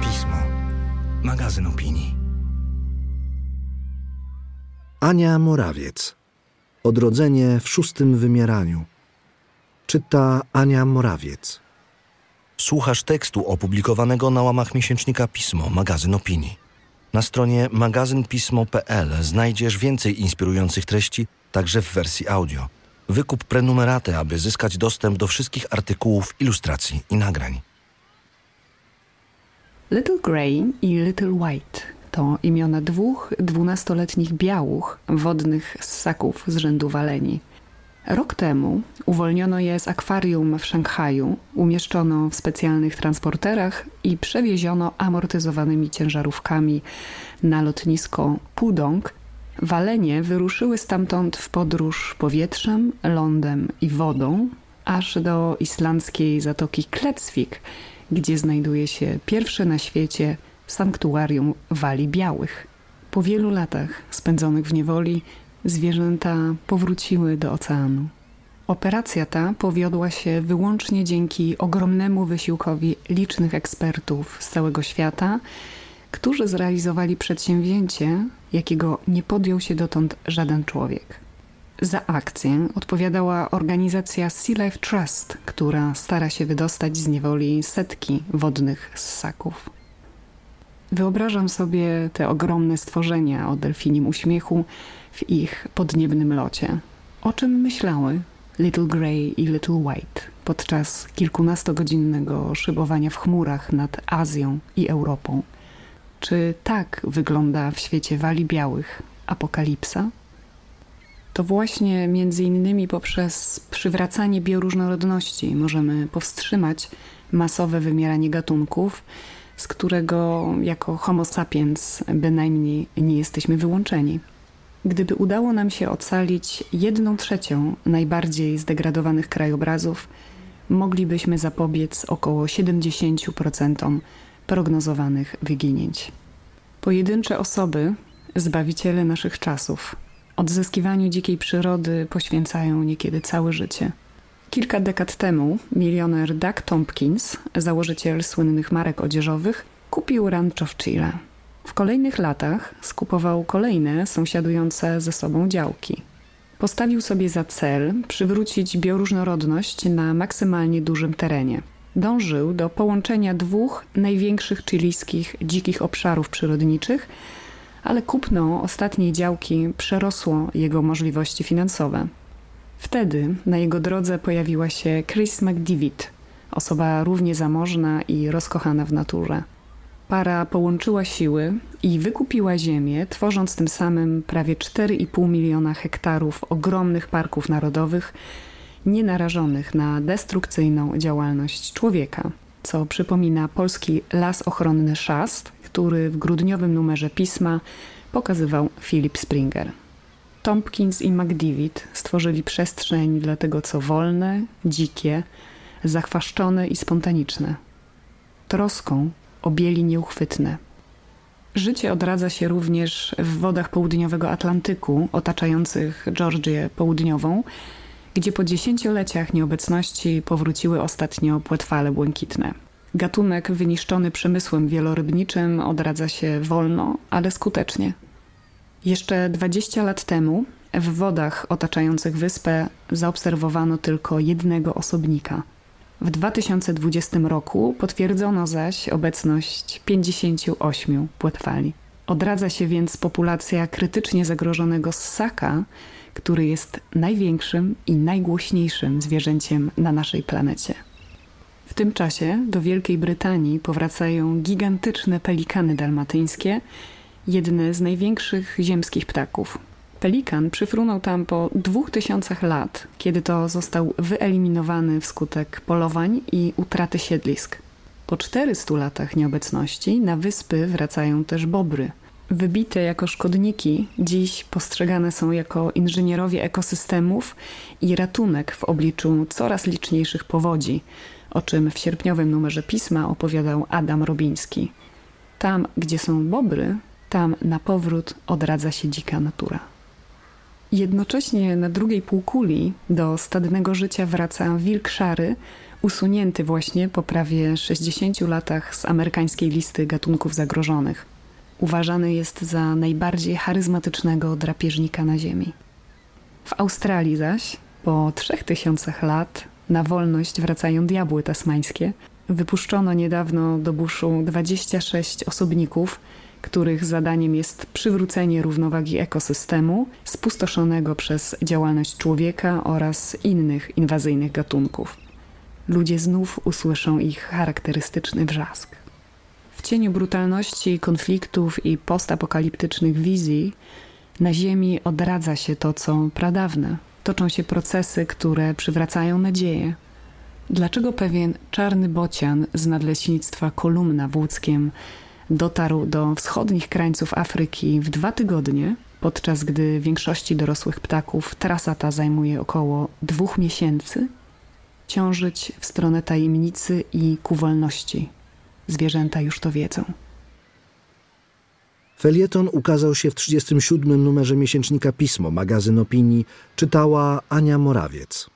Pismo. Magazyn opinii. Ania Morawiec. Odrodzenie w szóstym wymieraniu. Czyta Ania Morawiec. Słuchasz tekstu opublikowanego na łamach miesięcznika Pismo, magazyn opinii. Na stronie magazynpismo.pl znajdziesz więcej inspirujących treści, także w wersji audio. Wykup prenumeraty, aby zyskać dostęp do wszystkich artykułów, ilustracji i nagrań. Little Grey i Little White to imiona dwóch dwunastoletnich białuch wodnych ssaków z rzędu waleni. Rok temu uwolniono je z akwarium w Szanghaju, umieszczono w specjalnych transporterach i przewieziono amortyzowanymi ciężarówkami na lotnisko Pudong. Walenie wyruszyły stamtąd w podróż powietrzem, lądem i wodą, aż do islandzkiej zatoki Klecwik, gdzie znajduje się pierwsze na świecie sanktuarium wali białych. Po wielu latach spędzonych w niewoli zwierzęta powróciły do oceanu. Operacja ta powiodła się wyłącznie dzięki ogromnemu wysiłkowi licznych ekspertów z całego świata, którzy zrealizowali przedsięwzięcie, jakiego nie podjął się dotąd żaden człowiek. Za akcję odpowiadała organizacja Sea Life Trust, która stara się wydostać z niewoli setki wodnych ssaków. Wyobrażam sobie te ogromne stworzenia o delfinim uśmiechu w ich podniebnym locie. O czym myślały Little Grey i Little White podczas kilkunastogodzinnego szybowania w chmurach nad Azją i Europą? Czy tak wygląda w świecie wali białych apokalipsa? To właśnie między innymi poprzez przywracanie bioróżnorodności możemy powstrzymać masowe wymieranie gatunków, z którego jako Homo sapiens bynajmniej nie jesteśmy wyłączeni. Gdyby udało nam się ocalić jedną trzecią najbardziej zdegradowanych krajobrazów, moglibyśmy zapobiec około 70% prognozowanych wyginięć. Pojedyncze osoby, zbawiciele naszych czasów, odzyskiwaniu dzikiej przyrody poświęcają niekiedy całe życie. Kilka dekad temu milioner Doug Tompkins, założyciel słynnych marek odzieżowych, kupił rancho w Chile. W kolejnych latach skupował kolejne sąsiadujące ze sobą działki. Postawił sobie za cel przywrócić bioróżnorodność na maksymalnie dużym terenie. Dążył do połączenia dwóch największych chilijskich dzikich obszarów przyrodniczych, ale kupno ostatniej działki przerosło jego możliwości finansowe. Wtedy na jego drodze pojawiła się Chris McDivitt, osoba równie zamożna i rozkochana w naturze. Para połączyła siły i wykupiła ziemię, tworząc tym samym prawie 4,5 miliona hektarów ogromnych parków narodowych, nienarażonych na destrukcyjną działalność człowieka, co przypomina polski las ochronny Szast, który w grudniowym numerze pisma pokazywał Philip Springer. Tompkins i McDivitt stworzyli przestrzeń dla tego, co wolne, dzikie, zachwaszczone i spontaniczne. Troską objęli nieuchwytne. Życie odradza się również w wodach południowego Atlantyku, otaczających Georgię Południową, gdzie po dziesięcioleciach nieobecności powróciły ostatnio płetwale błękitne. Gatunek wyniszczony przemysłem wielorybniczym odradza się wolno, ale skutecznie. Jeszcze 20 lat temu w wodach otaczających wyspę zaobserwowano tylko jednego osobnika. W 2020 roku potwierdzono zaś obecność 58 płetwali. Odradza się więc populacja krytycznie zagrożonego ssaka, który jest największym i najgłośniejszym zwierzęciem na naszej planecie. W tym czasie do Wielkiej Brytanii powracają gigantyczne pelikany dalmatyńskie, jedne z największych ziemskich ptaków. Pelikan przyfrunął tam po dwóch tysiącach lat, kiedy to został wyeliminowany wskutek polowań i utraty siedlisk. Po 400 latach nieobecności na wyspy wracają też bobry. Wybite jako szkodniki, dziś postrzegane są jako inżynierowie ekosystemów i ratunek w obliczu coraz liczniejszych powodzi, o czym w sierpniowym numerze pisma opowiadał Adam Robiński. Tam, gdzie są bobry, tam na powrót odradza się dzika natura. Jednocześnie na drugiej półkuli do stadnego życia wraca wilk szary, usunięty właśnie po prawie 60 latach z amerykańskiej listy gatunków zagrożonych. Uważany jest za najbardziej charyzmatycznego drapieżnika na Ziemi. W Australii zaś, po trzech tysiącach lat, na wolność wracają diabły tasmańskie. Wypuszczono niedawno do buszu 26 osobników, których zadaniem jest przywrócenie równowagi ekosystemu spustoszonego przez działalność człowieka oraz innych inwazyjnych gatunków. Ludzie znów usłyszą ich charakterystyczny wrzask. W cieniu brutalności, konfliktów i postapokaliptycznych wizji na Ziemi odradza się to, co pradawne. Toczą się procesy, które przywracają nadzieję. Dlaczego pewien czarny bocian z nadleśnictwa Kolumna w Łódzkiem dotarł do wschodnich krańców Afryki w dwa tygodnie, podczas gdy większości dorosłych ptaków trasa ta zajmuje około dwóch miesięcy, ciążyć w stronę tajemnicy i ku wolności. Zwierzęta już to wiedzą. Felieton ukazał się w 37. numerze miesięcznika Pismo, magazyn opinii, czytała Ania Morawiec.